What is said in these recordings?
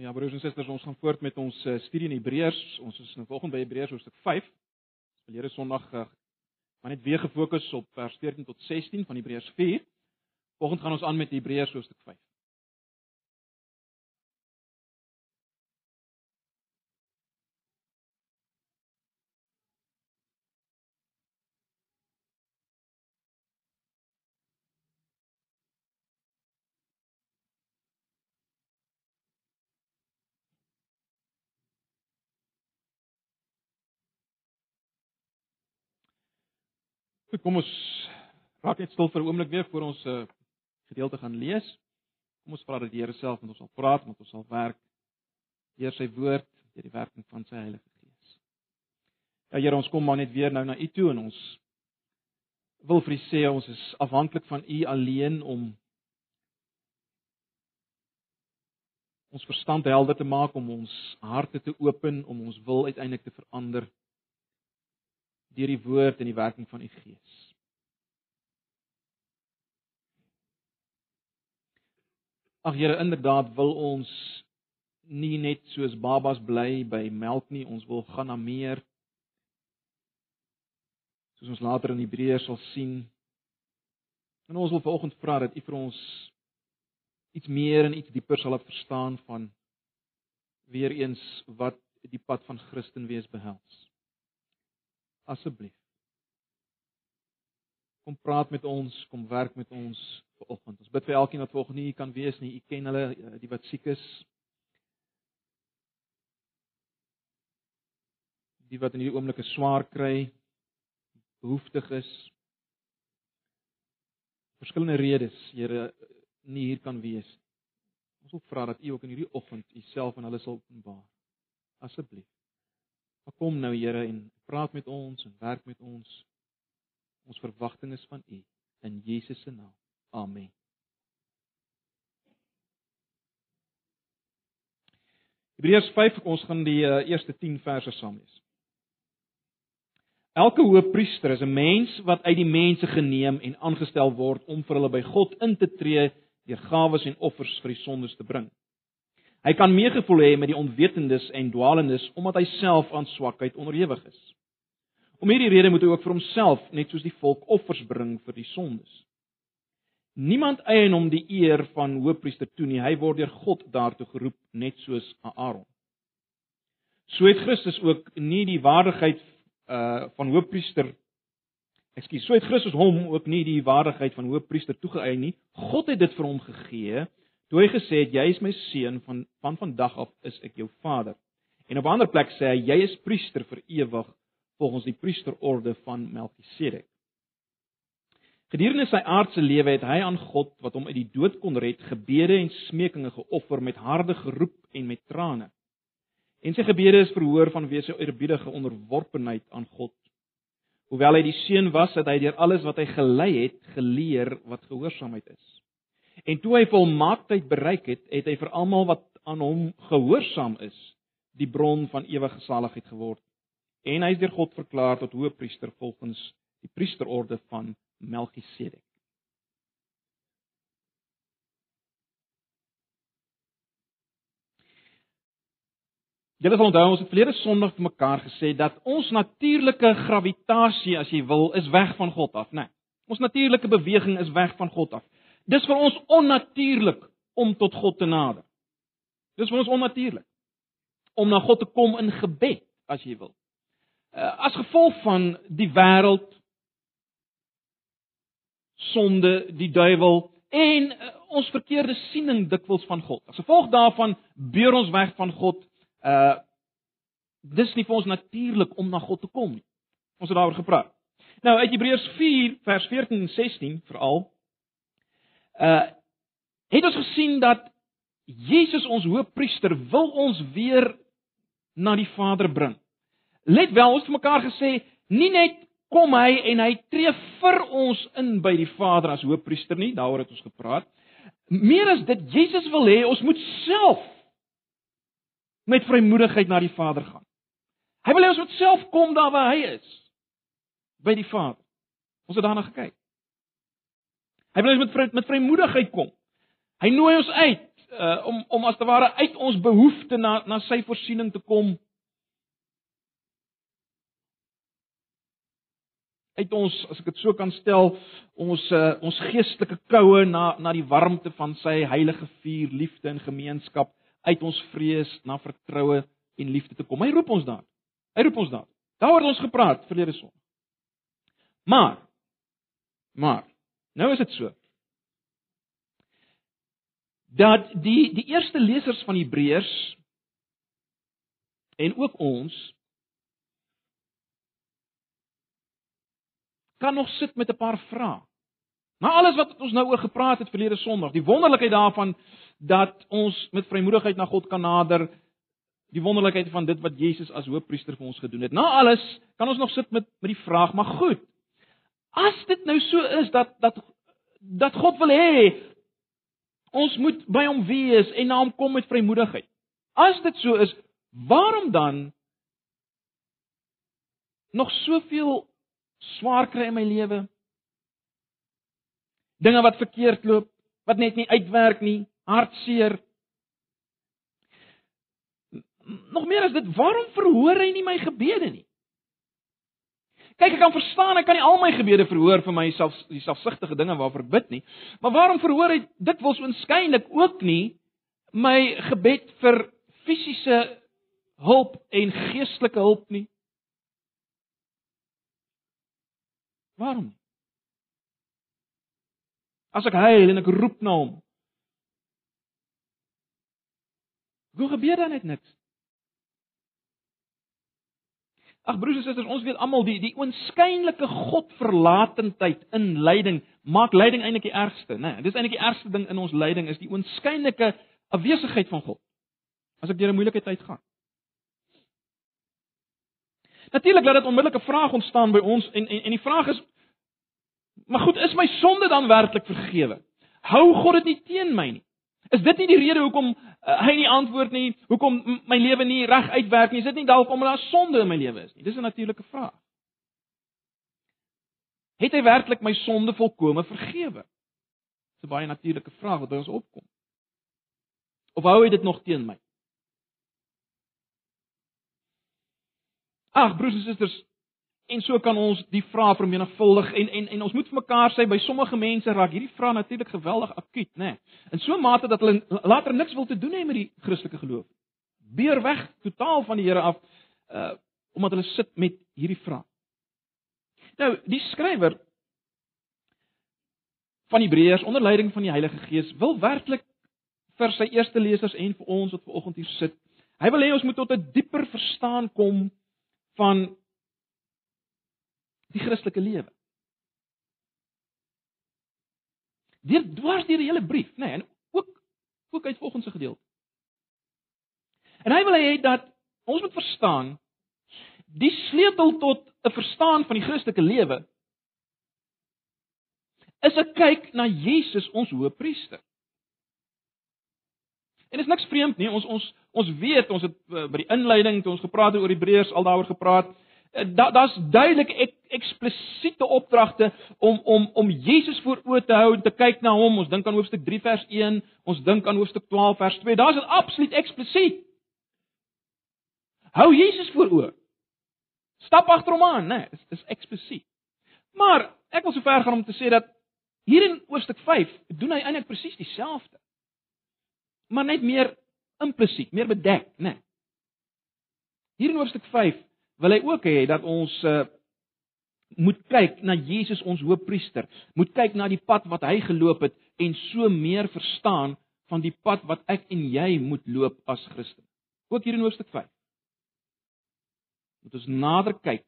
Ja, broers en susters, ons gaan voort met ons uh, studie in Hebreërs. Ons is nou volgende by Hebreërs hoofstuk 5. Verlede Sondag uh, maar net weer gefokus op vers 14 tot 16 van Hebreërs 4. Volgende gaan ons aan met Hebreërs hoofstuk 5. Goed, kom ons raak net stil vir 'n oomblik weer voor ons 'n uh, gedeelte gaan lees. Kom ons vra dat die Here self met ons sal praat, met ons sal werk deur sy woord, deur die werking van sy Heilige Gees. Ja Here, ons kom maar net weer nou na U toe en ons wil vir U sê ons is afhanklik van U alleen om ons verstand helder te maak om ons harte te open om ons wil uiteindelik te verander deur die woord en die werking van u Gees. Ag Here, inderdaad wil ons nie net soos babas bly by melk nie, ons wil gaan na meer. Soos ons later in Hebreërs sal sien. En ons wil vanoggend vra dat U vir ons iets meer en iets dieper sal laat verstaan van weer eens wat die pad van Christen wees behels asseblief. Kom praat met ons, kom werk met ons vanoggend. Ons bid vir elkeen wat vanoggend nie kan wees nie. U ken hulle, eh, die wat siek is. Die wat in hierdie oomblikke swaar kry, behoeftig is. Verskillende redes, Here, nie hier kan wees. Ons wil vra dat U ook in hierdie oggend U self aan hulle sal openbaar. Asseblief. Kom nou Here en praat met ons en werk met ons. Ons verwagting is van U in Jesus se naam. Amen. Hebreërs 5 ons gaan die uh, eerste 10 verse saam lees. Elke hoëpriester is 'n mens wat uit die mense geneem en aangestel word om vir hulle by God in te tree deur gawes en offers vir die sondes te bring. Hy kan meegevoel hê met die onwetendes en dwalendes omdat hy self aan swakheid onderhewig is. Om hierdie rede moet hy ook vir homself, net soos die volk, offers bring vir die sondes. Niemand eien hom die eer van hoofpriester toe nie. Hy word deur God daartoe geroep, net soos Aaron. So het Christus ook nie die waardigheid uh van hoofpriester Ekskuus, so het Christus hom ook nie die waardigheid van hoofpriester toegeëien nie. God het dit vir hom gegee Toe hy gesê het jy is my seun van van vandag af is ek jou vader. En op 'n ander plek sê hy jy is priester vir ewig volgens die priesterorde van Melchisedek. Gedurende sy aardse lewe het hy aan God wat hom uit die dood kon red, gebede en smekinge geoffer met harde geroep en met trane. En sy gebede is verhoor vanweë sy eerbiedige onderworpenheid aan God. Hoewel hy die seun was, het hy deur alles wat hy gelei het, geleer wat gehoorsaamheid is. En toe hy volmaaktheid bereik het, het hy vir almal wat aan hom gehoorsaam is, die bron van ewige saligheid geword. En hy is deur God verklaar tot hoëpriester volgens die priesterorde van Melchisedek. Julle sal onthou ons het verlede Sondag vir mekaar gesê dat ons natuurlike gravitasie as jy wil is weg van God af, né? Nee, ons natuurlike beweging is weg van God af. Dis vir ons onnatuurlik om tot God te nader. Dis vir ons onnatuurlik om na God te kom in gebed, as jy wil. Uh, as gevolg van die wêreld sonde, die duiwel en uh, ons verkeerde siening dikwels van God. As gevolg daarvan beur ons weg van God. Uh dis nie vir ons natuurlik om na God te kom nie. Ons het daaroor gepraat. Nou uit Hebreërs 4 vers 14 en 16 veral uh het ons gesien dat Jesus ons hoëpriester wil ons weer na die Vader bring. Let wel, ons het mekaar gesê, nie net kom hy en hy tree vir ons in by die Vader as hoëpriester nie, daaroor het ons gepraat. Meer as dit, Jesus wil hê ons moet self met vrymoedigheid na die Vader gaan. Hy wil hê ons moet self kom daar waar hy is, by die Vader. Ons het daarna gekyk. Hy wil ons met met vrymoedigheid kom. Hy nooi ons uit uh om om as te ware uit ons behoefte na na sy voorsiening te kom. uit ons as ek dit so kan stel ons uh, ons geestelike koue na na die warmte van sy heilige vuur liefde en gemeenskap uit ons vrees na vertroue en liefde te kom. Hy roep ons daar. Hy roep ons daar. Daaroor het ons gepraat verlede Sondag. Maar maar nou is dit so dat die die eerste lesers van Hebreërs en ook ons kan nog sit met 'n paar vrae. Na alles wat ons nou oor gepraat het verlede Sondag, die wonderlikheid daarvan dat ons met vrymoedigheid na God kan nader, die wonderlikheid van dit wat Jesus as hoofpriester vir ons gedoen het. Na alles kan ons nog sit met met die vraag, maar goed. As dit nou so is dat dat dat God wil hê ons moet by hom wees en na hom kom met vrymoedigheid. As dit so is, waarom dan nog soveel swaar kry in my lewe. Dinge wat verkeerd loop, wat net nie uitwerk nie, hartseer. Nog meer as dit, waarom verhoor hy nie my gebede nie? Kyk, ek kan verstaan, ek kan nie al my gebede verhoor vir myself, die selfsugtige dinge waarvoor bid nie. Maar waarom verhoor hy dit wels oënskynlik ook nie my gebed vir fisiese hulp en geestelike hulp nie? Waarom? As ek huil en ek roep na hom. Hoe gebeur dan net niks? Ag broers en susters, ons weet almal die die oënskynlike Godverlatendheid in lyding maak lyding eintlik die ergste, né? Nee, dis eintlik die ergste ding in ons lyding is die oënskynlike afwesigheid van God. As ek deur 'n moeilike tyd gaan. Natuurlik laat dit onmiddellik 'n vraag ontstaan by ons en en en die vraag is Maar goed, is my sonde dan werklik vergewe? Hou God dit nie teen my nie? Is dit nie die rede hoekom uh, hy nie antwoord nie? Hoekom my lewe nie reg uitwerk nie? Is dit nie dalk omdat daar sonde in my lewe is nie? Dis 'n natuurlike vraag. Het hy werklik my sonde volkome vergewe? Dis 'n baie natuurlike vraag wat by ons opkom. Of hou hy dit nog teen my? Ag broers en susters, en so kan ons die vrae vermenigvuldig en en en ons moet vir mekaar sê by sommige mense raak hierdie vrae natuurlik geweldig akuut, nê. Nee. In so 'n mate dat hulle later niks wil te doen hê met die Christelike geloof. Beer weg totaal van die Here af uh omdat hulle sit met hierdie vrae. Nou, die skrywer van Hebreërs onder leiding van die Heilige Gees wil werklik vir sy eerste lesers en vir ons wat ver oggend hier sit. Hy wil hê ons moet tot 'n dieper verstaan kom van die Christelike lewe. Deur dwars deur die hele brief, nê, nee, en ook ook uit volgende gedeelte. En hy wil hê dat ons moet verstaan die sleutel tot 'n verstaan van die Christelike lewe is 'n kyk na Jesus ons hoëpriester. En dit is niks vreemd nie. Ons ons ons weet, ons het uh, by die inleiding toe ons gepraat het oor Hebreërs al daaroor gepraat. Da, Daar's duidelik ek eksplisiete opdragte om om om Jesus voor oë te hou en te kyk na hom. Ons dink aan hoofstuk 3 vers 1, ons dink aan hoofstuk 12 vers 2. Daar's dit absoluut eksplisiet. Hou Jesus voor oë. Stap agter hom aan, né? Nee, dit is eksplisiet. Maar ek wil so ver gaan om te sê dat hier in hoofstuk 5 doen hy eintlik presies dieselfde. Maar net meer implisiet, meer bedek, né? Nee. Hier in hoofstuk 5 wil hy ook hê dat ons uh, moet kyk na Jesus ons hoofpriester, moet kyk na die pad wat hy geloop het en so meer verstaan van die pad wat ek en jy moet loop as Christen. Ook hier in hoofstuk 5. Moet ons nader kyk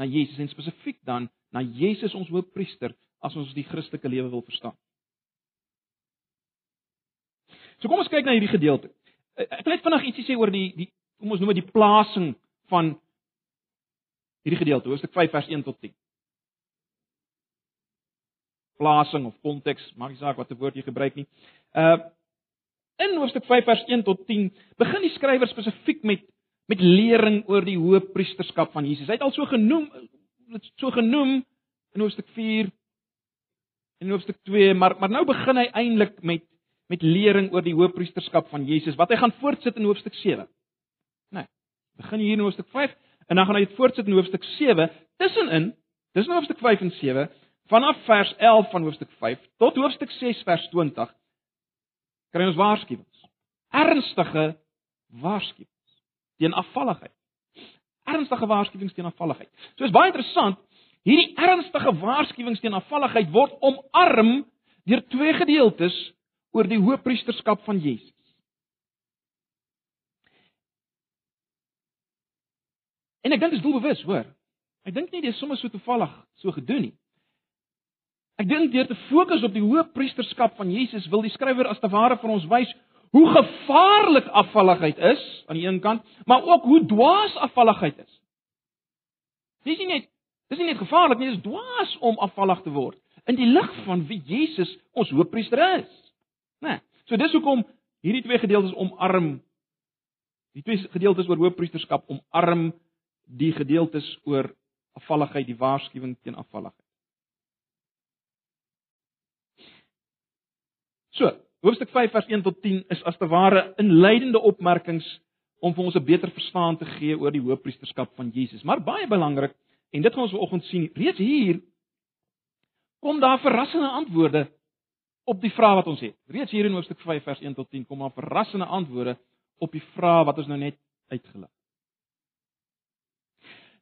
na Jesus en spesifiek dan na Jesus ons hoofpriester as ons die Christelike lewe wil verstaan. So kom ons kyk na hierdie gedeelte. Ek wil net vinnig ietsie sê oor die die kom ons noem dit die plasing van hierdie gedeelte, hoofstuk 5 vers 1 tot 10. Plasing of konteks, maak nie saak watter woord jy gebruik nie. Uh in hoofstuk 5 vers 1 tot 10 begin die skrywer spesifiek met met lering oor die hoë priesterskap van Jesus. Hy het al so genoem dit so genoem in hoofstuk 4 en hoofstuk 2, maar maar nou begin hy eintlik met met lering oor die hoofpriesterskap van Jesus wat hy gaan voortsit in hoofstuk 7. Nee. Begin hier in hoofstuk 5 en dan gaan hy voortsit in hoofstuk 7. Tussenin, dis nou hoofstuk 5 en 7, vanaf vers 11 van hoofstuk 5 tot hoofstuk 6 vers 20 kry ons waarskuwings. Ernstige waarskuwings teen afvalligheid. Ernstige waarskuwings teen afvalligheid. So is baie interessant, hierdie ernstige waarskuwings teen afvalligheid word omarm deur twee gedeeltes oor die hoëpriesterskap van Jesus. En ek dink dit is doelbewus, hoor. Ek dink nie dis sommer so toevallig so gedoen nie. Ek dink deur te fokus op die hoëpriesterskap van Jesus wil die skrywer as te ware vir ons wys hoe gevaarlik afvalligheid is aan die een kant, maar ook hoe dwaas afvalligheid is. Dis nie net dis nie net gevaarlik nie, dis dwaas om afvallig te word in die lig van wie Jesus ons hoëpriester is. Né? Nee, so dis hoekom hierdie twee gedeeltes omarm die twee gedeeltes oor hoëpriesterskap omarm die gedeeltes oor afvalligheid, die waarskuwing teen afvalligheid. So, hoofstuk 5 vers 1 tot 10 is as te ware inleidende opmerkings om vir ons 'n beter verstaan te gee oor die hoëpriesterskap van Jesus. Maar baie belangrik, en dit gaan ons vanoggend sien, reeds hier kom daar verrassende antwoorde op die vrae wat ons het. Reeds hier in hoofstuk 5 vers 1 tot 10 kom daar verrassende antwoorde op die vrae wat ons nou net uitgelig.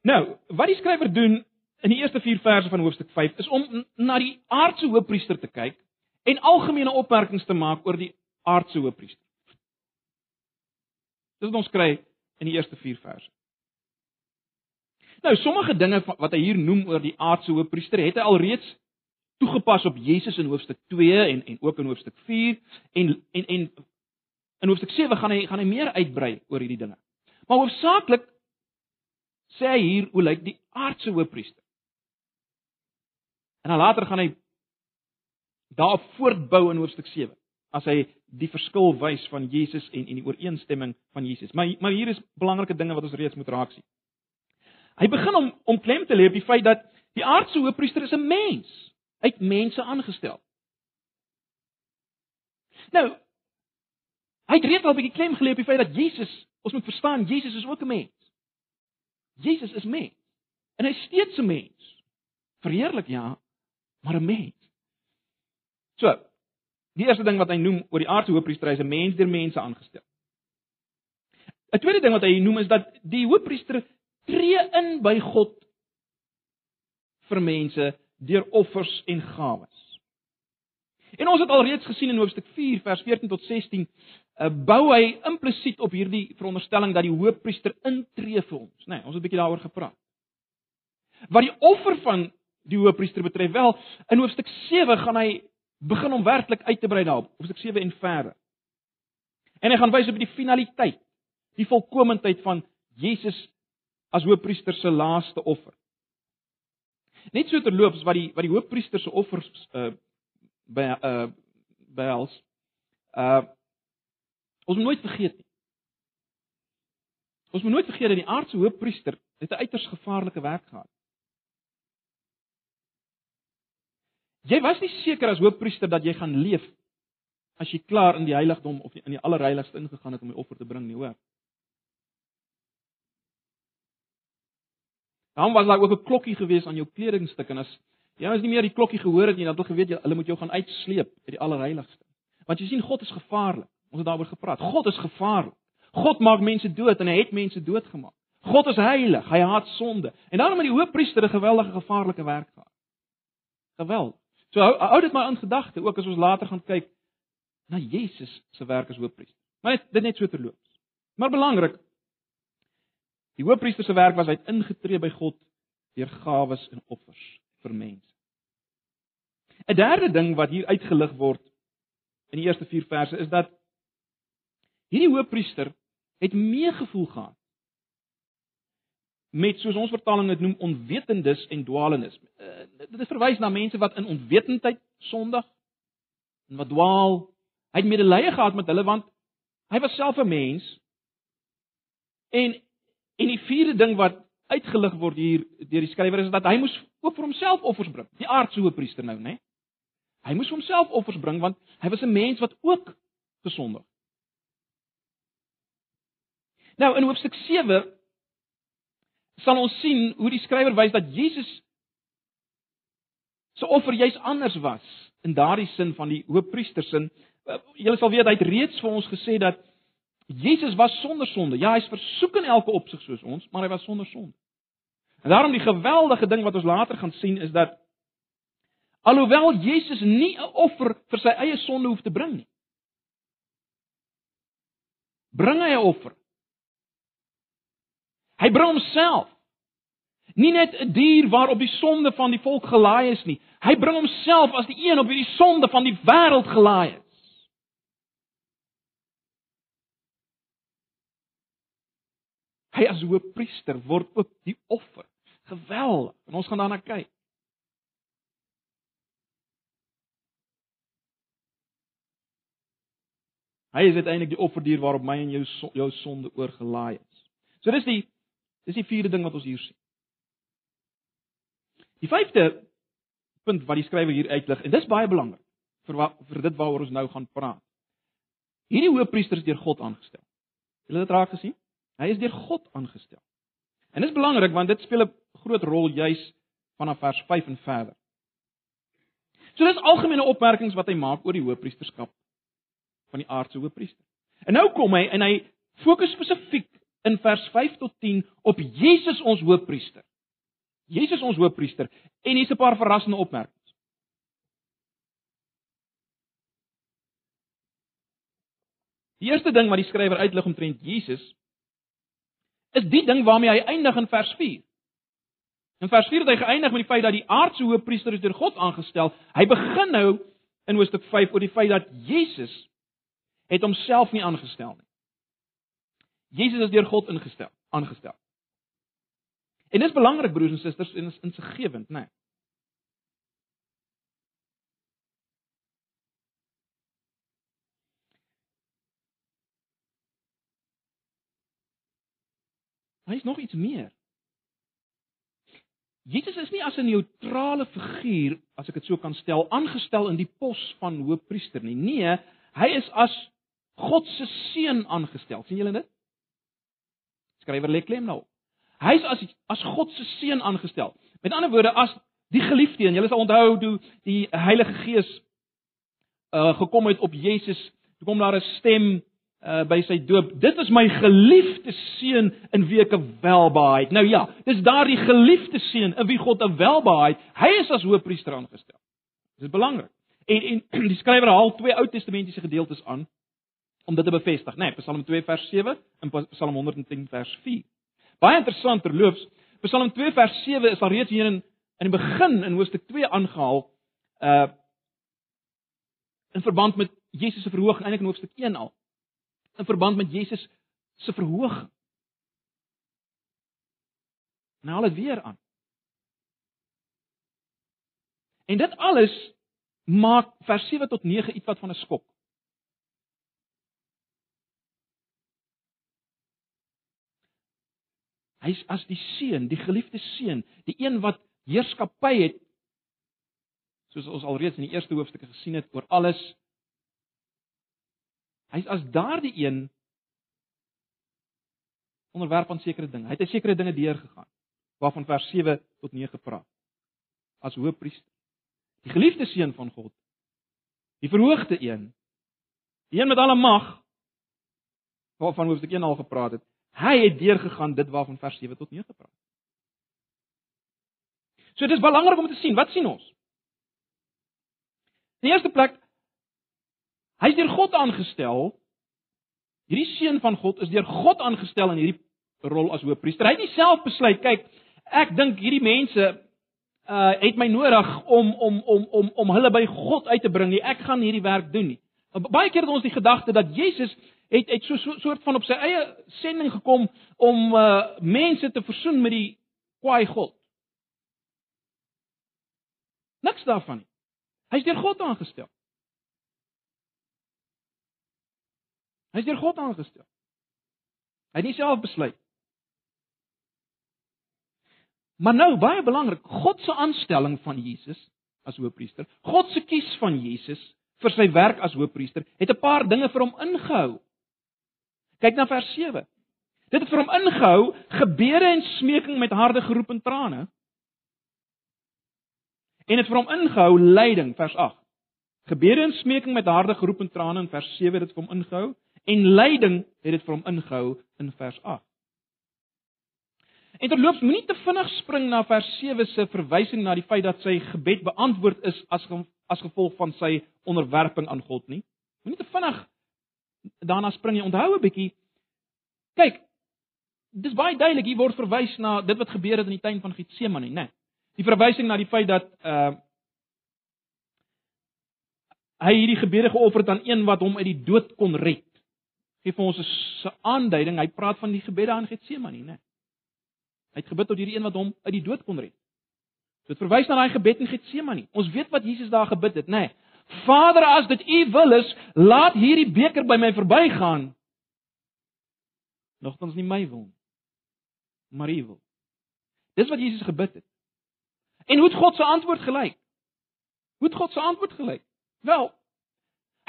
Nou, wat die skrywer doen in die eerste 4 verse van hoofstuk 5 is om na die aardse hoofpriester te kyk en algemene opmerkings te maak oor die aardse hoofpriester. Dis wat ons kry in die eerste 4 verse. Nou, sommige dinge wat hy hier noem oor die aardse hoofpriester, het hy alreeds toegepas op Jesus in hoofstuk 2 en en ook in hoofstuk 4 en en en in hoofstuk 7 gaan hy gaan hy meer uitbrei oor hierdie dinge. Maar hoofsaaklik sê hy hier hoe lyk die aardse hoofpriester. En dan later gaan hy daarop voortbou in hoofstuk 7 as hy die verskil wys van Jesus en en die ooreenstemming van Jesus. Maar maar hier is belangrike dinge wat ons reeds moet raak sien. Hy begin om om klem te lê op die feit dat die aardse hoofpriester is 'n mens. Hy het mense aangestel. Nou hy het reeds al 'n bietjie klem gelê op die feit dat Jesus, ons moet verstaan, Jesus is ook 'n mens. Jesus is mens. En hy steeds 'n mens. Verheerlik ja, maar 'n mens. So, die eerste ding wat hy noem oor die aardse hoofpriester is 'n mens deur mense aangestel. 'n Tweede ding wat hy noem is dat die hoofpriester tree in by God vir mense deur offers en gawes. En ons het alreeds gesien in hoofstuk 4 vers 14 tot 16, uh, bou hy implisiet op hierdie veronderstelling dat die hoofpriester intree vir ons, né? Nee, ons het 'n bietjie daaroor gepraat. Wat die offer van die hoofpriester betref, wel, in hoofstuk 7 gaan hy begin om werklik uit te brei daarop, hoofstuk 7 en verder. En hy gaan wys op die finaliteit, die volkomendheid van Jesus as hoofpriester se laaste offer. Net so terloops wat die wat die hoofpriester se offers uh by uh behels. Uh ons moet nooit vergeet nie. Ons moet nooit vergeet dat die aardse hoofpriester het 'n uiters gevaarlike werk gehad. Jy was nie seker as hoofpriester dat jy gaan leef as jy klaar in die heiligdom of in die allerheiligste ingegaan het om die offer te bring nie, hoor. Dan was daar ook 'n klokkie gewees aan jou kledingstuk en as jy as nie meer die klokkie gehoor het nie, dan het jy geweet jy hulle moet jou gaan uitsleep uit die allerheiligste. Want jy sien God is gevaarlik. Ons het daaroor gepraat. God is gevaarlik. God maak mense dood en hy het mense doodgemaak. God is heilig. Hy haat sonde. En daarom het die hoofpriester 'n geweldige gevaarlike werk gehad. Geweld. So hou, hou dit maar in gedagte ook as ons later gaan kyk na Jesus se werk as hoofpriester. Maar dit dit net so terloops. Maar belangrik. Die hoofpriester se werk was hy ingetree by God deur gawes en offers vir mense. 'n Derde ding wat hier uitgelig word in die eerste 4 verse is dat hierdie hoofpriester het meegevoel gehad met soos ons vertaling dit noem onwetendes en dwalendes. Uh, dit verwys na mense wat in onwetendheid sondig en wat dwaal. Hy het medelee gehad met hulle want hy was self 'n mens. En en die vierde ding wat uitgelig word hier deur die skrywer is dat hy moes ook vir homself offers bring. Die aardse hoofpriester nou, né? Hy moes homself offers bring want hy was 'n mens wat ook gesondig. Nou in hoofstuk 7 sal ons sien hoe die skrywer wys dat Jesus se offer juis anders was in daardie sin van die hoofpriester sin. Eh, julle sal weet hy het reeds vir ons gesê dat Jesus was sonder sonde. Ja, hy's versoek in elke opsig soos ons, maar hy was sonder sonde. En daarom die geweldige ding wat ons later gaan sien is dat alhoewel Jesus nie 'n offer vir sy eie sonde hoef te bring nie. Bring hy 'n offer? Hy bring homself. Nie net 'n dier waarop die sonde van die volk gelaai is nie. Hy bring homself as die een op wie die sonde van die wêreld gelaai is. Hy as hoofpriester word ook die offer. Geweldig. En ons gaan daarna kyk. Hy is uiteindelik die offerdier waarop my en jou jou sonde oorgelaai is. So dis die dis die vierde ding wat ons hier sien. Die vyfde punt wat die skrywer hier uitlig en dis baie belangrik vir wat, vir dit waaroor ons nou gaan praat. Hierdie hoofpriester is deur God aangestel. Julle het dit raak gesien? Hy is deur God aangestel. En dit is belangrik want dit speel 'n groot rol juis vanaf vers 5 en verder. So dis algemene opmerkings wat hy maak oor die hoofpriesterskap van die aardse hoofpriester. En nou kom hy en hy fokus spesifiek in vers 5 tot 10 op Jesus ons hoofpriester. Jesus ons hoofpriester en hier's 'n paar verrassende opmerkings. Die eerste ding wat die skrywer uitlig omtrent Jesus is die ding waarmee hy eindig in vers 4. In vers 4 het hy geëindig met die feit dat die aardse hoofpriester is deur God aangestel. Hy begin nou in hoofstuk 5 oor die feit dat Jesus het homself nie aangestel nie. Jesus is deur God ingestel, aangestel. En dis belangrik broers en susters en is insiggewend, né? Nee. Hy is nog iets meer. Jesus is nie as 'n neutrale figuur, as ek dit so kan stel, aangestel in die pos van hoofpriester nie. Nee, hy is as God se seun aangestel. sien julle dit? Skrywer lê klem nou. Hy is as as God se seun aangestel. Met ander woorde, as die geliefde een, julle sal onthou hoe die Heilige Gees uh gekom het op Jesus, toe kom daar 'n stem uh, by sy doop. Dit is my geliefde seun in wie ek welbehaag. Nou ja, dis daardie geliefde seun in wie God 'n welbehaag. Hy is as hoofpriester aangestel. Dit is belangrik. En en die skrywer haal twee Ou Testamentiese gedeeltes aan om dit te bevestig? Nee, Psalm 2 vers 7 en Psalm 110 vers 4. Baie interessant terloops, Psalm 2 vers 7 is al reeds hier in in die begin in hoofstuk 2 aangehaal uh in verband met Jesus se verhooging eintlik in hoofstuk 1 al in verband met Jesus se verhoging. Nou al dit weer aan. En dit alles maak vers 7 tot 9 iets wat van 'n skok. Hy's as die seun, die geliefde seun, die een wat heerskappy het soos ons alreeds in die eerste hoofstukke gesien het oor alles Hy's as daardie een onderwerp aan sekere dinge. Hy het 'n sekere dinge deurgegaan waarvan vers 7 tot 9 praat. As hoofpriester. Die geliefde seun van God. Die verhoogde een. Die een met alle mag waarvan hoofstuk 1 al gepraat het. Hy het deurgegaan dit waarvan vers 7 tot 9 praat. So dit is belangrik om te sien, wat sien ons? In die eerste plek Hy's deur God aangestel. Hierdie seun van God is deur God aangestel in hierdie rol as hoofpriester. Hy het nie self besluit, kyk, ek dink hierdie mense uh het my nodig om om om om om hulle by God uit te bring nie. Ek gaan hierdie werk doen nie. Baie keer het ons die gedagte dat Jesus het het so 'n so, soort van op sy eie sending gekom om uh mense te versoen met die kwaai God. Niks daarvan nie. Hy's deur God aangestel. Hy's deur God aangestel. Hy het nie self besluit. Maar nou baie belangrik, God se aanstelling van Jesus as hoofpriester. God se kies van Jesus vir sy werk as hoofpriester het 'n paar dinge vir hom ingehou. Kyk na vers 7. Dit het vir hom ingehou gebede en smeking met harde geroep en trane. En dit vir hom ingehou lyding vers 8. Gebede en smeking met harde geroep en trane in vers 7 het dit vir hom ingehou en lyding het dit vir hom ingehou in vers 8. En terloops, moenie te vinnig spring na vers 7 se verwysing na die feit dat sy gebed beantwoord is as as gevolg van sy onderwerping aan God nie. Moenie te vinnig daarna spring nie. Onthou 'n bietjie. Kyk, dis baie duidelik hier word verwys na dit wat gebeur het in die tuin van Getsemane, né? Nee. Die verwysing na die feit dat uh hy hierdie gebede geoffer het aan een wat hom uit die dood kon red. Gee vir ons 'n aanduiding. Hy praat van die gebede aan Getsemane, né? Nee. Hy het gebid tot hierdie een wat hom uit die dood kon red. Dit verwys na daai gebed in Getsemane. Ons weet wat Jesus daar gebid het, nê? Nee, Vader, as dit U wil is, laat hierdie beker by my verbygaan. Nogtans nie my wil nie, maar U wil. Dis wat Jesus gebid het. En hoe het God se antwoord gelyk? Hoe het God se antwoord gelyk? Wel,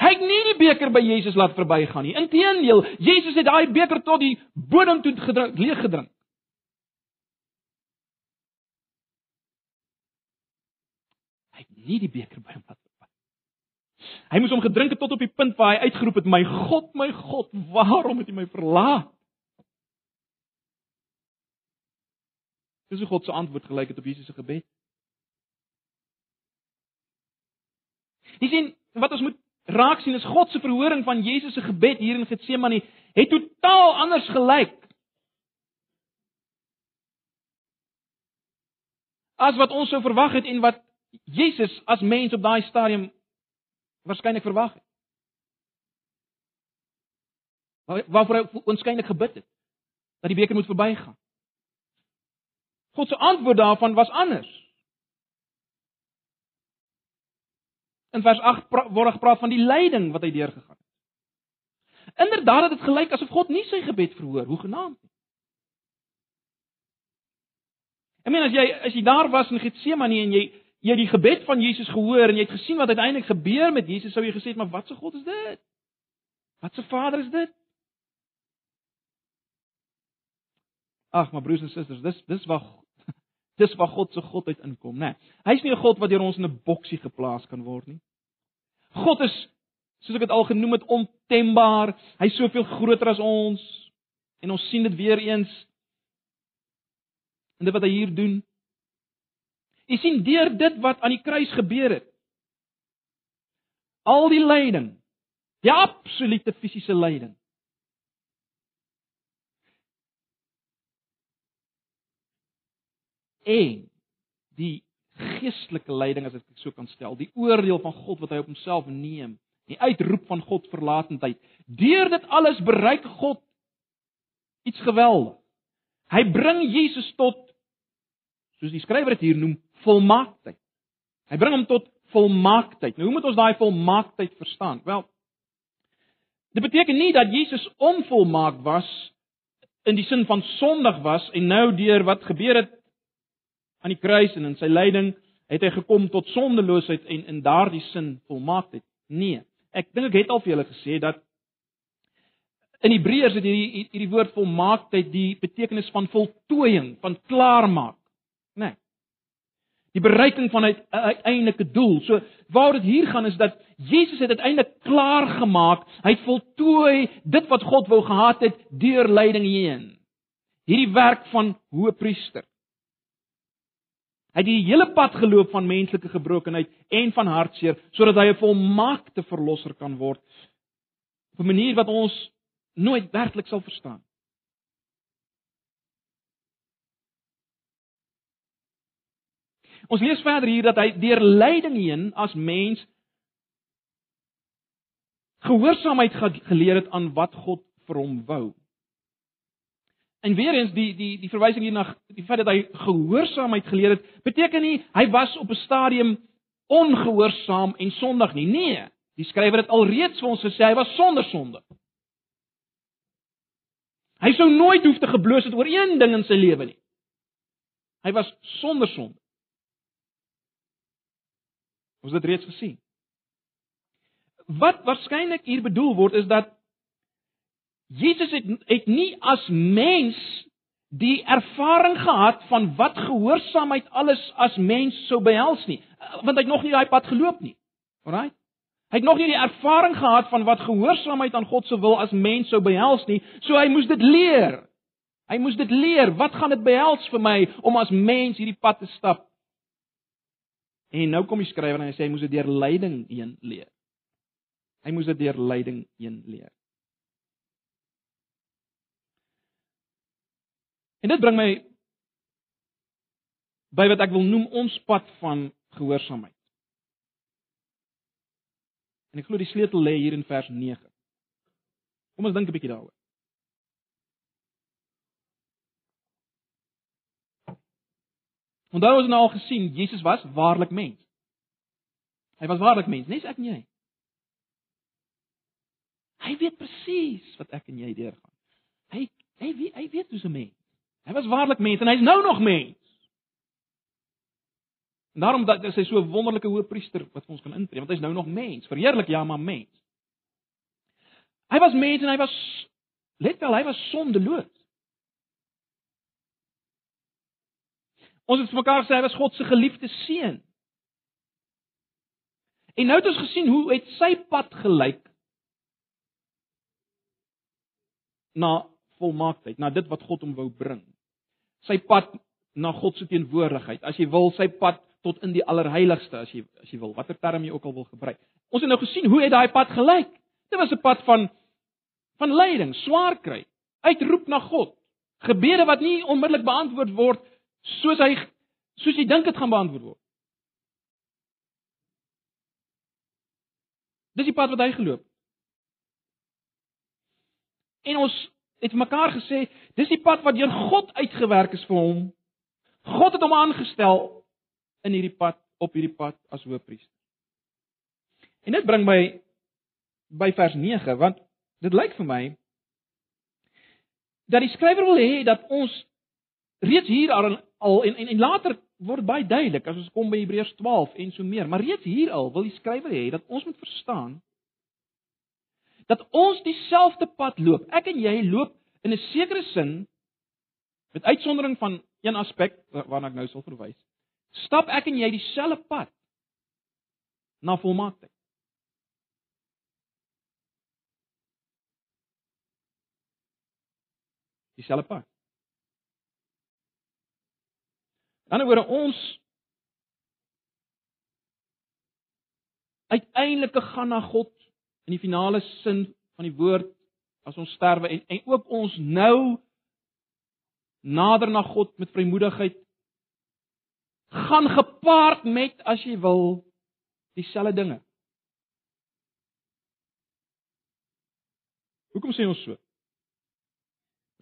hy het nie die beker by Jesus laat verbygaan nie. Inteendeel, Jesus het daai beker tot die bodem toe gedrink, leeg gedrink. nie die beker by hom laat. Hy moes hom gedrink het tot op die punt waar hy uitgeroep het: "My God, my God, waarom het U my verlaat?" Dis hoe God se antwoord gelyk het op Jesus se gebed. Jy sien, wat ons moet raak sien is God se verhoring van Jesus se gebed hier in Getsemane het totaal anders gelyk. As wat ons sou verwag het en wat Jesus as mens op daai stadium waarskynlik verwag het. Waarvoor hy onskynlik gebid het dat die beker moet verbygaan. God se antwoord daarvan was anders. In vers 8 word gepraat van die lyding wat hy deurgegaan het. Inderdaad het dit gelyk asof God nie sy gebed verhoor, hoe genaamd nie. Ek meen as jy as jy daar was in Getsemane en jy jy die gebed van Jesus gehoor en jy het gesien wat uiteindelik gebeur met Jesus, sou jy gesê het, maar wat se God is dit? Wat se Vader is dit? Ag, maar broers en susters, dis dis waar dis waar God se godheid inkom, né? Nee, Hy's nie 'n God wat deur ons in 'n boksie geplaas kan word nie. God is, soos ek dit al genoem het, ontembaar. Hy's soveel groter as ons. En ons sien dit weer eens in dit wat hy hier doen. Jy sien deur dit wat aan die kruis gebeur het. Al die lyding, die absolute fisiese lyding. En die geestelike lyding as ek dit so kan stel, die oordeel van God wat hy op homself neem, die uitroep van God verlatendheid. Deur dit alles bereik God iets geweldig. Hy bring Jesus tot soos die skrywer dit hier noem, volmaaktheid. Hy bring hom tot volmaaktheid. Nou hoe moet ons daai volmaaktheid verstaan? Wel, dit beteken nie dat Jesus onvolmaak was in die sin van sondig was en nou deur wat gebeur het aan die kruis en in sy lyding het hy gekom tot sondeloosheid en in daardie sin volmaaktheid. Nee, ek dink ek het al vir julle gesê dat in Hebreërs het hierdie hierdie woord volmaaktheid die betekenis van voltooiing, van klaarmaak. Die bereiking van 'n uiteindelike doel. So waar dit hier gaan is dat Jesus het uiteindelik klaar gemaak. Hy het voltooi dit wat God wou gehad het deur lyding heen. Hierdie werk van hoëpriester. Hy het die hele pad geloop van menslike gebrokenheid en van hartseer sodat hy 'n volmaakte verlosser kan word op 'n manier wat ons nooit werklik sal verstaan. Ons lees verder hier dat hy deur lyding heen as mens gehoorsaamheid geleer het aan wat God vir hom wou. En weer eens die die die verwysing hier na die feit dat hy gehoorsaamheid geleer het, beteken nie hy was op 'n stadium ongehoorsaam en sondig nie. Nee, die skrywer het alreeds vir ons gesê hy was sonder sonde. Hy sou nooit hoef te gebloos het oor een ding in sy lewe nie. Hy was sonder sonde. Ons het dit reeds gesien. Wat waarskynlik hier bedoel word is dat Jesus het het nie as mens die ervaring gehad van wat gehoorsaamheid alles as mens sou behels nie, want hy het nog nie daai pad geloop nie. Alraai. Hy het nog nie die ervaring gehad van wat gehoorsaamheid aan God se wil as mens sou behels nie, so hy moes dit leer. Hy moes dit leer. Wat gaan dit behels vir my om as mens hierdie pad te stap? En nou kom die skrywer en hy sê hy moes dit deur lyding heen leer. Hy moes dit deur lyding heen leer. En dit bring my by wat ek wil noem ons pad van gehoorsaamheid. En ek glo die sleutel lê hier in vers 9. Kom ons dink 'n bietjie daaroor. Onthou ons nou al gesien, Jesus was waarlik mens. Hy was waarlik mens, nie ek en jy. Hy weet presies wat ek en jy deurgaan. Hy hy weet hy weet hoe's 'n mens. Hy was waarlik mens en hy's nou nog mens. En daarom dat is hy so 'n wonderlike hoëpriester wat ons kan intree, want hy's nou nog mens. Verheerlik ja, maar mens. Hy was mens en hy was let wel, hy was sondeloos. Ons het vir mekaar gesê hy was God se geliefde seun. En nou het ons gesien hoe het sy pad gelyk na volmaaktheid, na dit wat God hom wou bring. Sy pad na God se teenwoordigheid. As jy wil, sy pad tot in die allerheiligste as jy as jy wil, watter term jy ook al wil gebruik. Ons het nou gesien hoe het daai pad gelyk? Dit was 'n pad van van lyding, swaar kry, uitroep na God, gebede wat nie onmiddellik beantwoord word soos hy soos jy dink dit gaan beantwoord word. Dis die pad wat hy geloop. En ons het mekaar gesê, dis die pad wat deur God uitgewerk is vir hom. God het hom aangestel in hierdie pad, op hierdie pad as hoëpriester. En dit bring my by vers 9, want dit lyk vir my dat die skrywer wil hê dat ons reeds hier al en en, en later word baie duidelik as ons kom by Hebreërs 12 en so meer, maar reeds hier al wil die skrywer hê dat ons moet verstaan dat ons dieselfde pad loop. Ek en jy loop in 'n sekere sin met uitsondering van een aspek waarna ek nou sal verwys. Stap ek en jy dieselfde pad na volmaaktheid. Dieselfde pad. Dan oor ons uiteindelik gaan na God in die finale sin van die woord as ons sterwe en en ook ons nou nader na God met vrymoedigheid gaan gepaard met as jy wil dieselfde dinge. Hoekom sê ons so?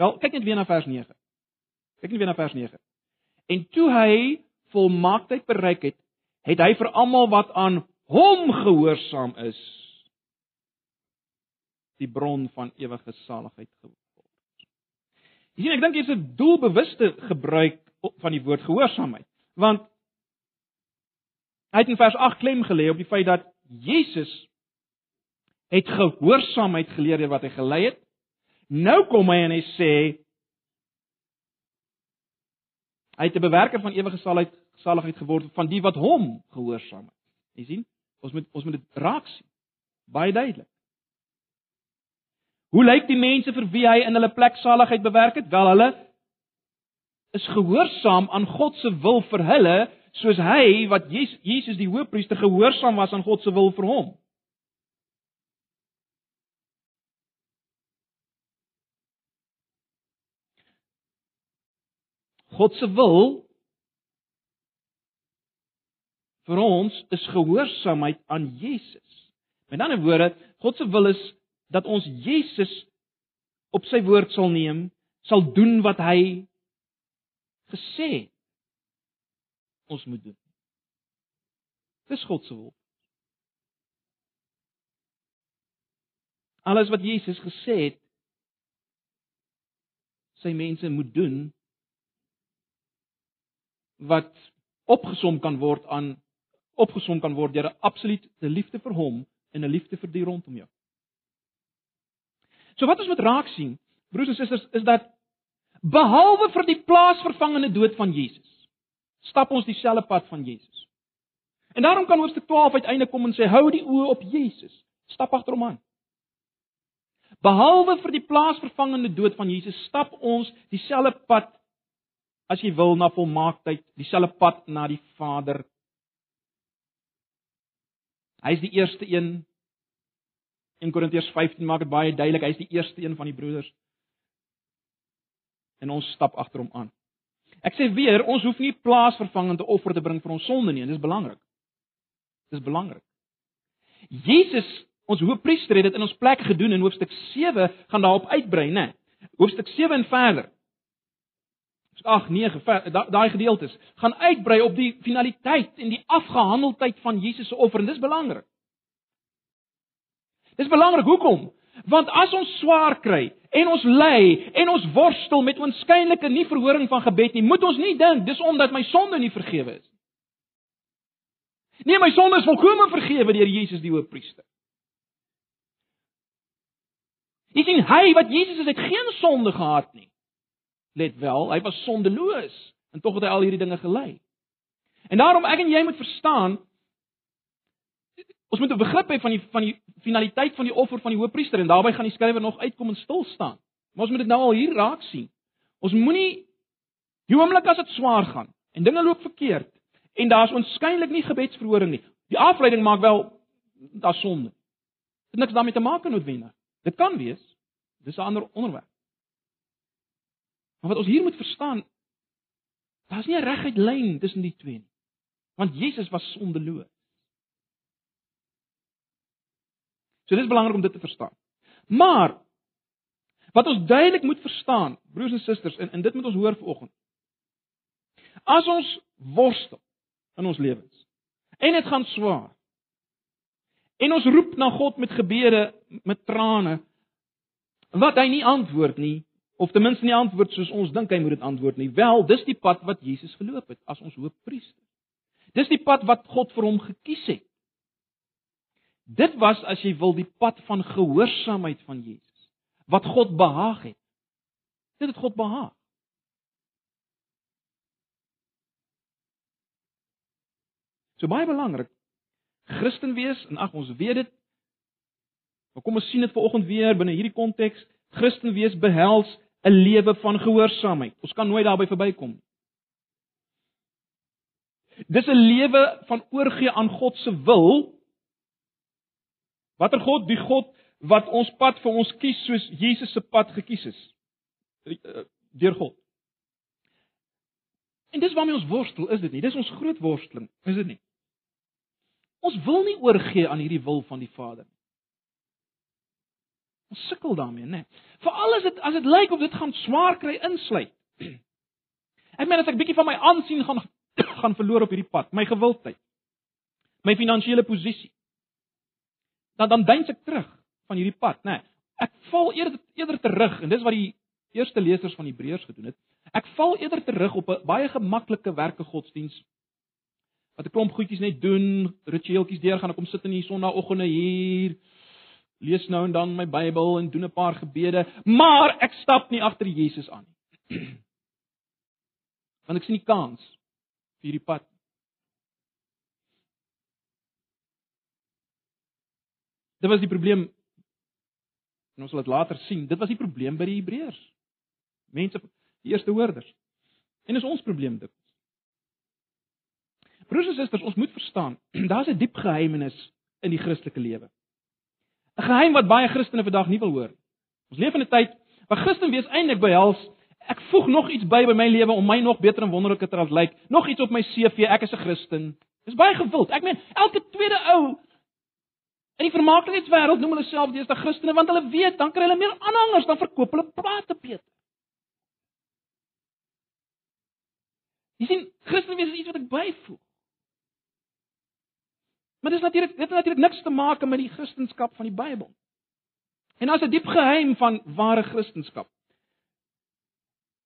Wel, kyk net weer na vers 9. Kyk net weer na vers 9. En toe hy volmaaktheid bereik het, het hy vir almal wat aan hom gehoorsaam is, die bron van ewige saligheid geword. Jy sien, ek dink hier's 'n doelbewuste gebruik van die woord gehoorsaamheid, want hy het in vers 8 klem gelê op die feit dat Jesus het gehoorsaamheid geleer deur wat hy gelei het. Nou kom hy en hy sê hy het 'n bewerker van ewige saligheid saligheid geword van die wat hom gehoorsaam het. Jy sien, ons moet ons moet dit raak sien. Baie duidelik. Hoe lyk die mense vir wie hy in hulle plek saligheid bewerk het? Wel, hulle is gehoorsaam aan God se wil vir hulle, soos hy wat Jesus die Hoëpriester gehoorsaam was aan God se wil vir hom. God se wil vir ons is gehoorsaamheid aan Jesus. Met ander woorde, God se wil is dat ons Jesus op sy woord sal neem, sal doen wat hy gesê het ons moet doen. Dis God se wil. Alles wat Jesus gesê het sy mense moet doen wat opgesom kan word aan opgesom kan word deur 'n absolute liefde vir hom en 'n liefde vir die rondom jou. So wat ons moet raak sien, broers en susters, is dat behalwe vir die plaasvervangende dood van Jesus, stap ons dieselfde pad van Jesus. En daarom kan hoofstuk 12 uiteindelik kom en sê hou die oë op Jesus, stap agter hom aan. Behalwe vir die plaasvervangende dood van Jesus, stap ons dieselfde pad as jy wil na volmaaktheid, dieselfde pad na die Vader. Hy is die eerste een. In Korintiërs 15 maak dit baie duidelik, hy is die eerste een van die broeders. En ons stap agter hom aan. Ek sê weer, ons hoef nie plaasvervangende offer te bring vir ons sonde nie, en dis belangrik. Dis belangrik. Jesus, ons hoëpriester het dit in ons plek gedoen in hoofstuk 7 gaan daarop uitbrei, né? Hoofstuk 7 en verder. Ag 9 daai gedeeltes gaan uitbrei op die finaliteit en die afgehandeldheid van Jesus se offer en dis belangrik. Dis belangrik hoekom? Want as ons swaar kry en ons ly en ons worstel met oënskynlike nie verhoring van gebed nie, moet ons nie dink dis omdat my sonde nie vergewe is. Nee, my sonde is volkome vergewe deur Jesus die Hoëpriester. Jy sien hy wat Jesus is, het geen sonde gehad nie. Let wel, hy was sondeloos en tog het hy al hierdie dinge gelei. En daarom ek en jy moet verstaan ons moet 'n begrip hê van die van die finaliteit van die offer van die Hoëpriester en daarbey gaan die skrywer nog uitkom en stil staan. Maar ons moet dit nou al hier raak sien. Ons moenie die oomblik as dit swaar gaan en dinge loop verkeerd en daar's onskynlik nie gebedsverhoring nie. Die afleiding maak wel daar sonde. Dit niks daarmee te maak noodwendig. Dit kan wees. Dis 'n ander onderwerp. Maar wat ons hier moet verstaan, daar's nie 'n reguit lyn tussen die twee nie. Want Jesus was sondeloos. So dis belangrik om dit te verstaan. Maar wat ons duidelik moet verstaan, broers en susters, en, en dit moet ons hoor vanoggend. As ons worstel in ons lewens. En dit gaan swaar. En ons roep na God met gebede, met trane wat hy nie antwoord nie of ten minste nie antwoord soos ons dink hy moet dit antwoord nie. Wel, dis die pad wat Jesus geloop het as ons hoofpriester. Dis die pad wat God vir hom gekies het. Dit was as jy wil die pad van gehoorsaamheid van Jesus wat God behaag het. Dit het God behaag. So baie belangrik. Christen wees en ag ons weet dit. Maar kom ons sien dit vanoggend weer binne hierdie konteks. Christen wees behels 'n lewe van gehoorsaamheid. Ons kan nooit daarby verbykom. Dis 'n lewe van oorgee aan God se wil. Watter God? Die God wat ons pad vir ons kies soos Jesus se pad gekies is. Deur God. En dis waarmee ons worstel, is dit nie? Dis ons groot worsteling, is dit nie? Ons wil nie oorgee aan hierdie wil van die Vader nie. Ons sukkel daarmee, né? Veral as dit as dit lyk of dit gaan swaar kry insluit. Ek meen as ek bietjie van my aansien gaan gaan verloor op hierdie pad, my gewildheid, my finansiële posisie. Dan dan dink ek terug van hierdie pad, né? Ek val eerder eerder terug en dis wat die eerste lesers van Hebreërs gedoen het. Ek val eerder terug op 'n baie gemaklike werke godsdiens wat 'n klomp goedjies net doen, ritueeltjies deurgaan, ek kom sit in die sonnaandoggende hier, lees nou en dan my Bybel en doen 'n paar gebede, maar ek stap nie agter Jesus aan nie. Want ek sien nie kans vir hierdie pad. Dit was die probleem. En ons sal dit later sien. Dit was die probleem by die Hebreërs. Mense, die eerste hoorders. En dis ons probleem dit. Broers en susters, ons moet verstaan, daar's 'n diep geheimenis in die Christelike lewe. 'n Geheim wat baie Christene vandag nie wil hoor. Ons leef in 'n tyd waar Christen wees eintlik behels ek voeg nog iets by by my lewe om my nog beter en wonderliker te laat lyk. Nog iets op my CV, ek is 'n Christen. Dis baie gewild. Ek meen, elke tweede ou in die vermaaklikheidswêreld noem hulle self deesdae Christene want hulle weet dan kry hulle meer aanhangers dan verkoop hulle plate Peter. Jy sien, Christen wees is iets wat ek byvoeg. Maar dis natuurlik dit het natuurlik niks te maak met die Christendom van die Bybel. En daar's 'n diep geheim van ware Christendom.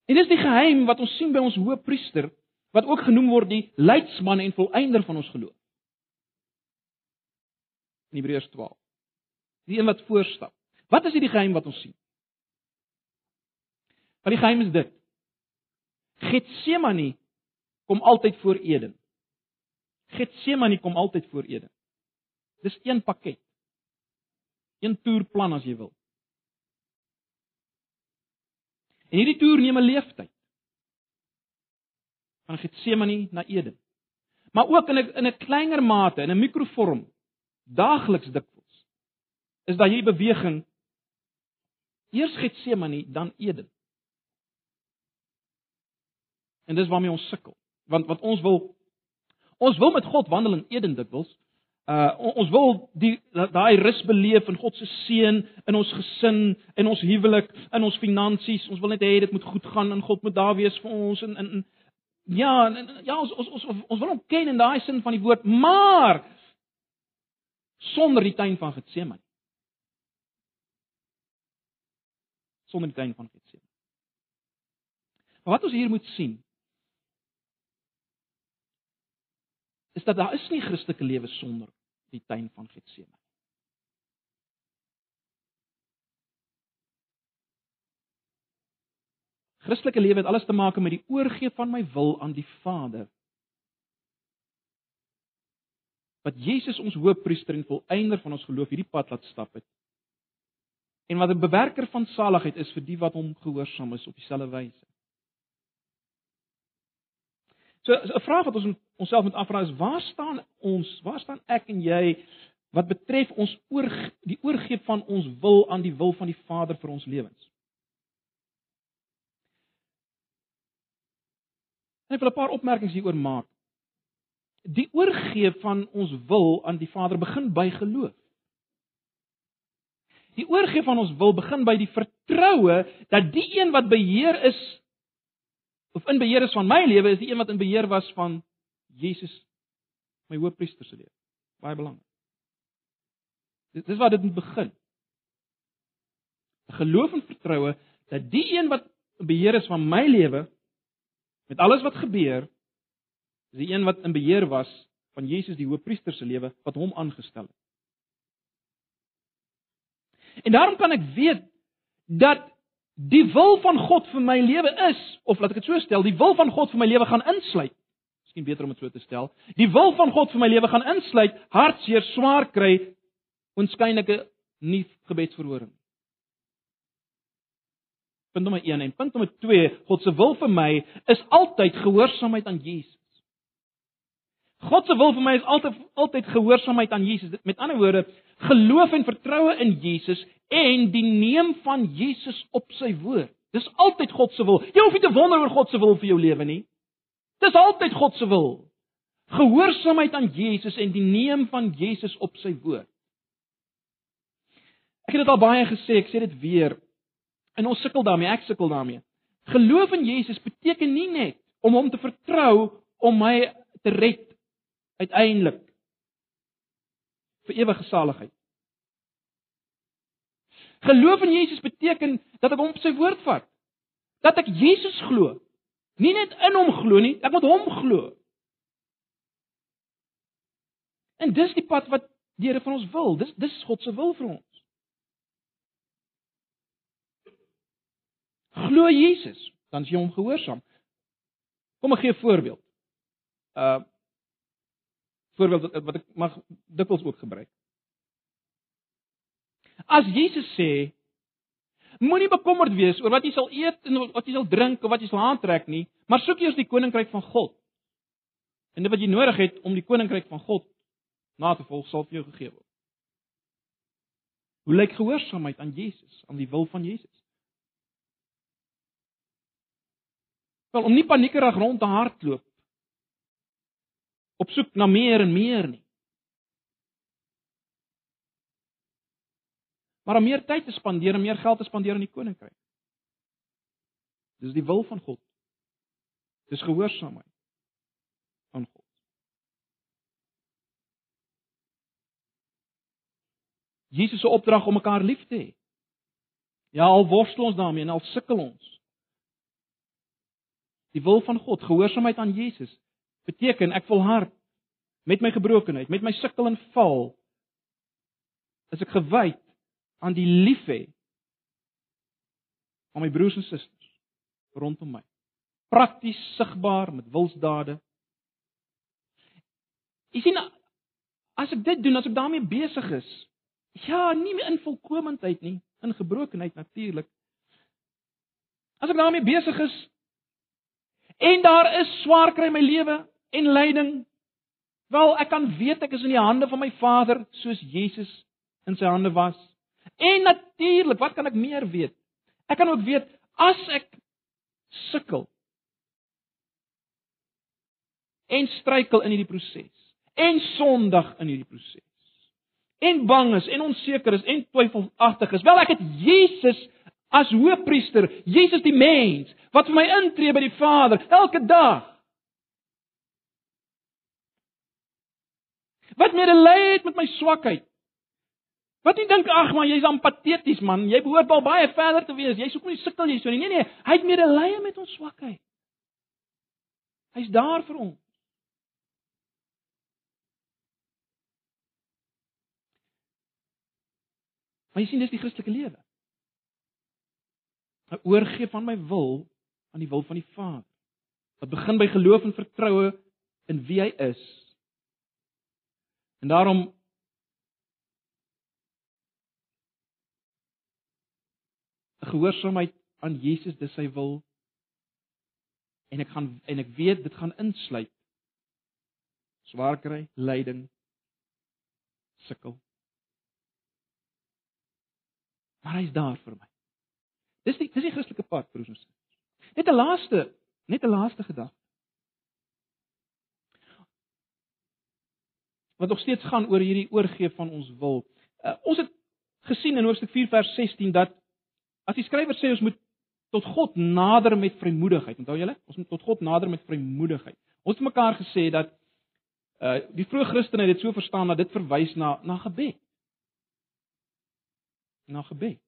En dis die geheim wat ons sien by ons hoëpriester wat ook genoem word die leidsman en volëinder van ons geloof. in Hebreërs 12. Die een wat voorstap. Wat is hierdie geheim wat ons sien? Want die geheim is dit. Getsemane kom altyd voor Eden. Getsemane kom altyd voor Eden. Dis een pakket. Een toerplan as jy wil. En hierdie toer neem 'n leeftyd. Van Getsemane na Eden. Maar ook in 'n in 'n kleiner mate, in 'n mikrovorm, daagliks dikwels. Is daar hierdie beweging eers Getsemane dan Eden. En dis waarmee ons sukkel. Want wat ons wil ons wil met God wandel in Eden dikwels. Uh ons wil die daai rus beleef in God se seën in ons gesin, in ons huwelik, in ons finansies. Ons wil net hê dit moet goed gaan en God moet daar wees vir ons en in ja, en, ja, ons ons ons ons wil hom ken in daai sin van die woord, maar sonder die tuin van Getsemane. Sonder die tuin van Getsemane. Maar wat ons hier moet sien is dat daar is nie Christelike lewe sonder die tuin van Getsemane. Christelike lewe het alles te maak met die oorgee van my wil aan die Vader. Wat Jesus ons hoofpriester en volëinder van ons geloof hierdie pad laat stap het. En wat 'n bewerker van saligheid is vir die wat hom gehoorsaam is op dieselfde wyse. So 'n vraag wat ons onsself moet afvra is waar staan ons? Waar staan ek en jy wat betref ons oor die oorgee van ons wil aan die wil van die Vader vir ons lewens? Ek wil 'n paar opmerkings hieroor maak. Die oorgee van ons wil aan die Vader begin by geloof. Die oorgee van ons wil begin by die vertroue dat die een wat beheer is of in beheer is van my lewe is die een wat in beheer was van Jesus my hoofpriester se lewe. Baie belangrik. Dit is waar dit moet begin. Geloof en vertroue dat die een wat in beheer is van my lewe met alles wat gebeur is die een wat in beheer was van Jesus die hoofpriester se lewe wat hom aangestel het. En daarom kan ek weet dat die wil van God vir my lewe is of laat ek dit so stel, die wil van God vir my lewe gaan insluit. Miskien beter om dit so te stel. Die wil van God vir my lewe gaan insluit hartseer, swaar kry, onskynlike nie gebedsverhoring. Punt nommer 1 en punt nommer 2, God se wil vir my is altyd gehoorsaamheid aan Jesus. God se wil vir my is altyd altyd gehoorsaamheid aan Jesus. Met ander woorde, geloof en vertroue in Jesus en die neem van Jesus op sy woord. Dis altyd God se wil. Jy hoef nie te wonder oor God se wil vir jou lewe nie. Dis altyd God se wil. Gehoorsaamheid aan Jesus en die neem van Jesus op sy woord. Ek het dit al baie gesê, ek sê dit weer. En ons sukkel daarmee, ek sukkel daarmee. Geloof in Jesus beteken nie net om hom te vertrou om my te red uiteindelik vir ewige saligheid. Geloof in Jesus beteken dat ek hom op sy woord vat. Dat ek Jesus glo. Nie net in hom glo nie, ek moet hom glo. En dis die pad wat die Here van ons wil. Dis dis God se wil vir ons. Glo Jesus, dan is jy hom gehoorsaam. Kom ek gee 'n voorbeeld. Uh voorbeeld wat ek mag dikwels ook gebruik. As Jesus sê moenie bekommerd wees oor wat jy sal eet en wat jy sal drink of wat jy sal aantrek nie, maar soek eers die koninkryk van God. En dit wat jy nodig het om die koninkryk van God na te volg sal vir jou gegee word. Hoe lyk gehoorsaamheid aan Jesus, aan die wil van Jesus? Wel om nie paniekerig rond te hardloop op soek na meer en meer nie. maar om meer tyd te spandeer en meer geld te spandeer in die koninkryk. Dis die wil van God. Dis gehoorsaamheid aan God. Jesus se opdrag om mekaar lief te hê. Ja, al worstel ons daarmee en al sukkel ons. Die wil van God, gehoorsaamheid aan Jesus, beteken ek volhard met my gebrokenheid, met my sukkel en val is ek gewyd aan die liefhê van my broers en susters rondom my. Prakties sigbaar met wilsdade. Jy sien as ek dit doen, as ek daarmee besig is, ja, nie in volkomendheid nie, in gebrokenheid natuurlik. As ek daarmee besig is en daar is swaar kry my lewe en lyding, wel ek kan weet ek is in die hande van my Vader soos Jesus in sy hande was. En natuurlik, wat kan ek meer weet? Ek kan ook weet as ek sukkel en struikel in hierdie proses en sondig in hierdie proses en bang is en onseker is en twyfelagtig is wel ek het Jesus as hoëpriester Jesus die mens wat vir my intree by die Vader elke dag wat medelee het met my swakheid Wat jy dink, ag man, jy's ampateties man. Jy behoort al baie verder te wees. Jy soek nie sukkel jy so nie. Nee nee, hy het medelee met ons swakheid. Hy's daar vir ons. Maar jy sien dis die Christelike lewe. 'n Oorgee van my wil aan die wil van die Vader. Wat begin by geloof en vertroue in wie hy is. En daarom gehoorsaamheid aan Jesus, dis sy wil. En ek gaan en ek weet dit gaan insluit swaar kry, lyding, sukkel. Maar hy's daar vir my. Dis die dis die Christelike pad, broers en susters. Net 'n laaste, net 'n laaste gedagte. Wat nog steeds gaan oor hierdie oorgee van ons wil. Uh, ons het gesien in Hoofstuk 4 vers 16 dat As die skrywer sê ons moet tot God nader met vrymoedigheid, onthou julle? Ons moet tot God nader met vrymoedigheid. Ons het mekaar gesê dat uh die vroeë Christene het dit so verstaan dat dit verwys na na gebed. Na gebed.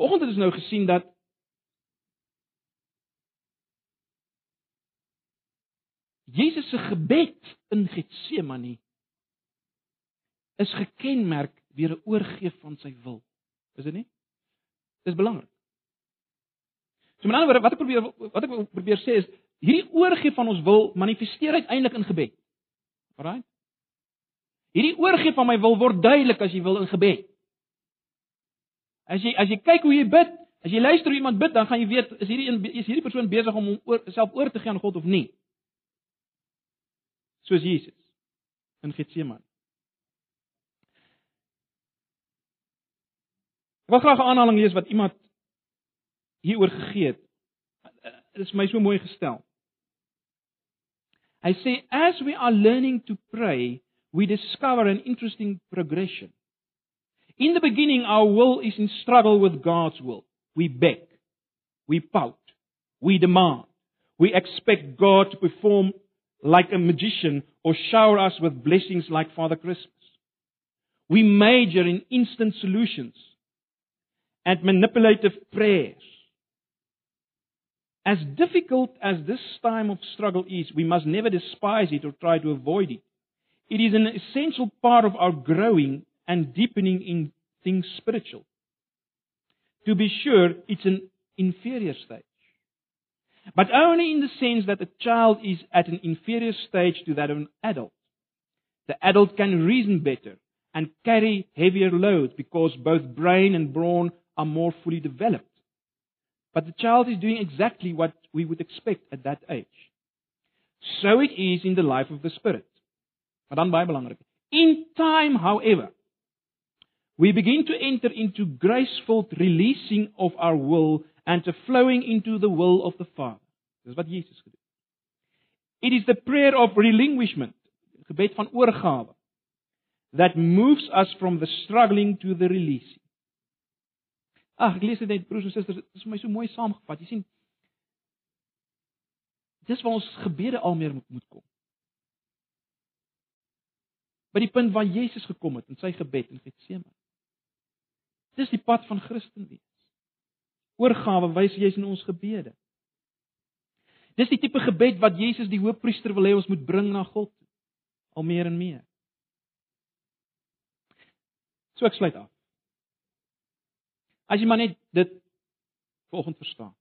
Vanoggend het ons nou gesien dat Jesus se gebed in Getsemane is gekenmerk deur 'n oorgee van sy wil. Is dit nie? Dis belangrik. So met ander woorde, wat ek probeer wat ek probeer sê is hierdie oorgee van ons wil manifesteer uiteindelik in gebed. Alraai? Hierdie oorgee van my wil word duidelik as jy wil in gebed. As jy as jy kyk hoe jy bid, as jy luister hoe iemand bid, dan gaan jy weet is hierdie is hierdie persoon besig om hom oor self oor te gee aan God of nie. Soos Jesus in Getsemane. Ek wil graag 'n aanhaling lees wat iemand hieroor gegee het. Dit is my so mooi gestel. Hy sê as we are learning to pray, we discover an interesting progression. In the beginning our will is in struggle with God's will. We beg, we pout, we demand, we expect God to perform like a magician or shower us with blessings like Father Christmas. We major in instant solutions and manipulative prayers. As difficult as this time of struggle is, we must never despise it or try to avoid it. It is an essential part of our growing and deepening in things spiritual. To be sure, it's an inferior stage. But only in the sense that a child is at an inferior stage to that of an adult. The adult can reason better and carry heavier loads because both brain and brawn are more fully developed. But the child is doing exactly what we would expect at that age. So it is in the life of the spirit. Maar dan baie belangrik. In time, however, we begin to enter into graceful releasing of our will and to flowing into the will of the Father. Dis wat Jesus gedoen het. It is the prayer of relinquishment, gebed van oorgawe, that moves us from the struggling to the releasing. Ag, ek lees dit net broers en susters, dit is vir my so mooi saamgevat. Jy sien Dis waar ons gebede al meer moet moet kom. By die punt waar Jesus gekom het in sy gebed in Getsemane. Dis die pad van Christen wees. Oorgawe wys jy in ons gebede. Dis die tipe gebed wat Jesus die Hoofpriester wil hê ons moet bring na God al meer en meer. So ek sluit af. As jy maar net dit volgens verstaan.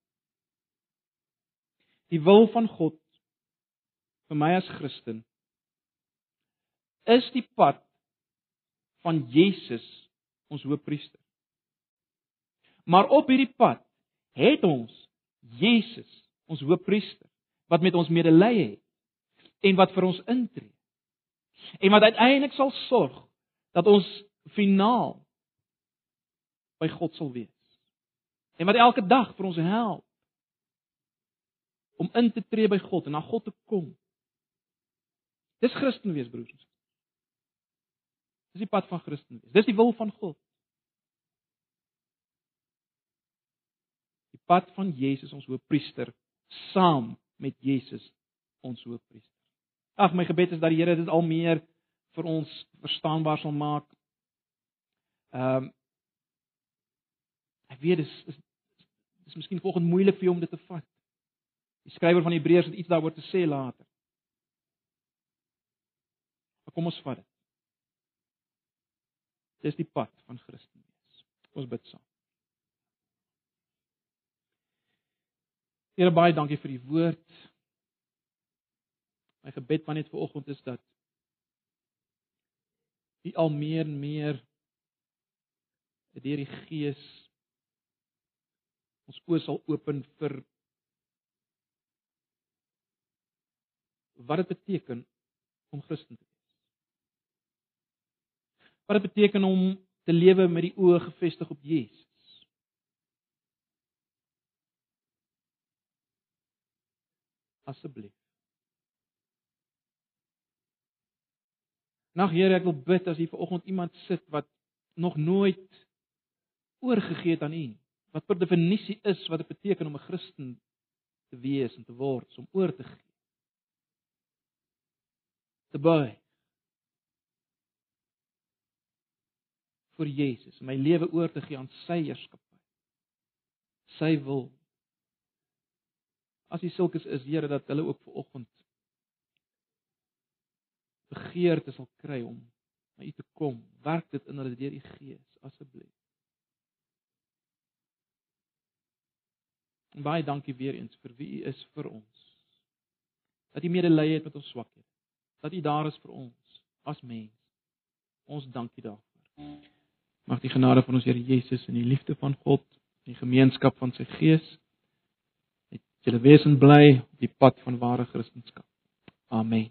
Die wil van God vir my as Christen is die pad van Jesus ons Hoofpriester. Maar op hierdie pad het ons Jesus, ons Hoofpriester, wat met ons medelee het en wat vir ons intree. En wat uiteindelik sal sorg dat ons finaal by God sal wees. En wat elke dag vir ons help om in te tree by God en na God te kom. Dis Christen wees, broers. Dis die pad van Christen wees. Dis die wil van God. Pad van Jesus ons hoofpriester saam met Jesus ons hoofpriester. Ag my gebed is dat die Here dit al meer vir ons verstaanbaar sal maak. Ehm um, ek weet dis is dis miskien volgens moeilik vir jou om dit te vat. Die skrywer van Hebreërs het iets daaroor te sê later. Maar kom ons vat dit. Dis die pad van Christus. Ons bid saam. Here baie dankie vir die woord. My gebed van net vanoggend is dat U al meer en meer deur die Gees ons oë sal open vir wat dit beteken om Christen te wees. Wat dit beteken om te lewe met die oë gefestig op Jesus. Asseblief. Nag Here, ek wil bid as hier vanoggend iemand sit wat nog nooit oorgegee het aan U, wat per definisie is wat dit beteken om 'n Christen te wees en te word, om oor te gee. Te buig. vir Jesus, my lewe oor te gee aan sy heerskappy. Sy wil. As jy sulkes is, Here, dat hulle ook ver oggend begeerte sal kry om na U te kom. Werk dit in hulle deur die Gees, asseblief. En baie dankie weer eens vir wie U is vir ons. Dat U medelee het met ons swakhede. Dat U daar is vir ons as mens. Ons dankie daarvoor. Mag die genade van ons Here Jesus en die liefde van God en die gemeenskap van sy Gees julle wesen bly op die pad van ware Christendom. Amen.